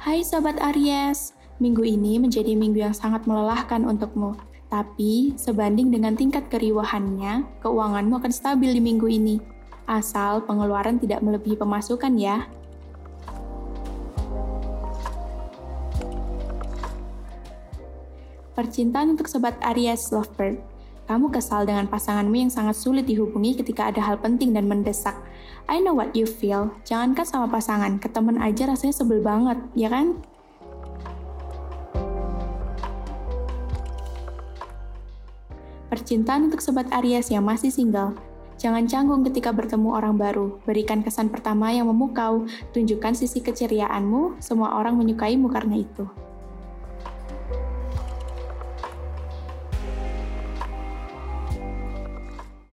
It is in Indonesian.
Hai Sobat Aries, minggu ini menjadi minggu yang sangat melelahkan untukmu. Tapi, sebanding dengan tingkat keriwahannya, keuanganmu akan stabil di minggu ini. Asal pengeluaran tidak melebihi pemasukan ya. Percintaan untuk Sobat Aries Lovebird. Kamu kesal dengan pasanganmu yang sangat sulit dihubungi ketika ada hal penting dan mendesak. I know what you feel. Jangankan sama pasangan, ke temen aja rasanya sebel banget, ya kan? Percintaan untuk Sobat Aries yang masih single. Jangan canggung ketika bertemu orang baru. Berikan kesan pertama yang memukau. Tunjukkan sisi keceriaanmu, semua orang menyukaimu karena itu.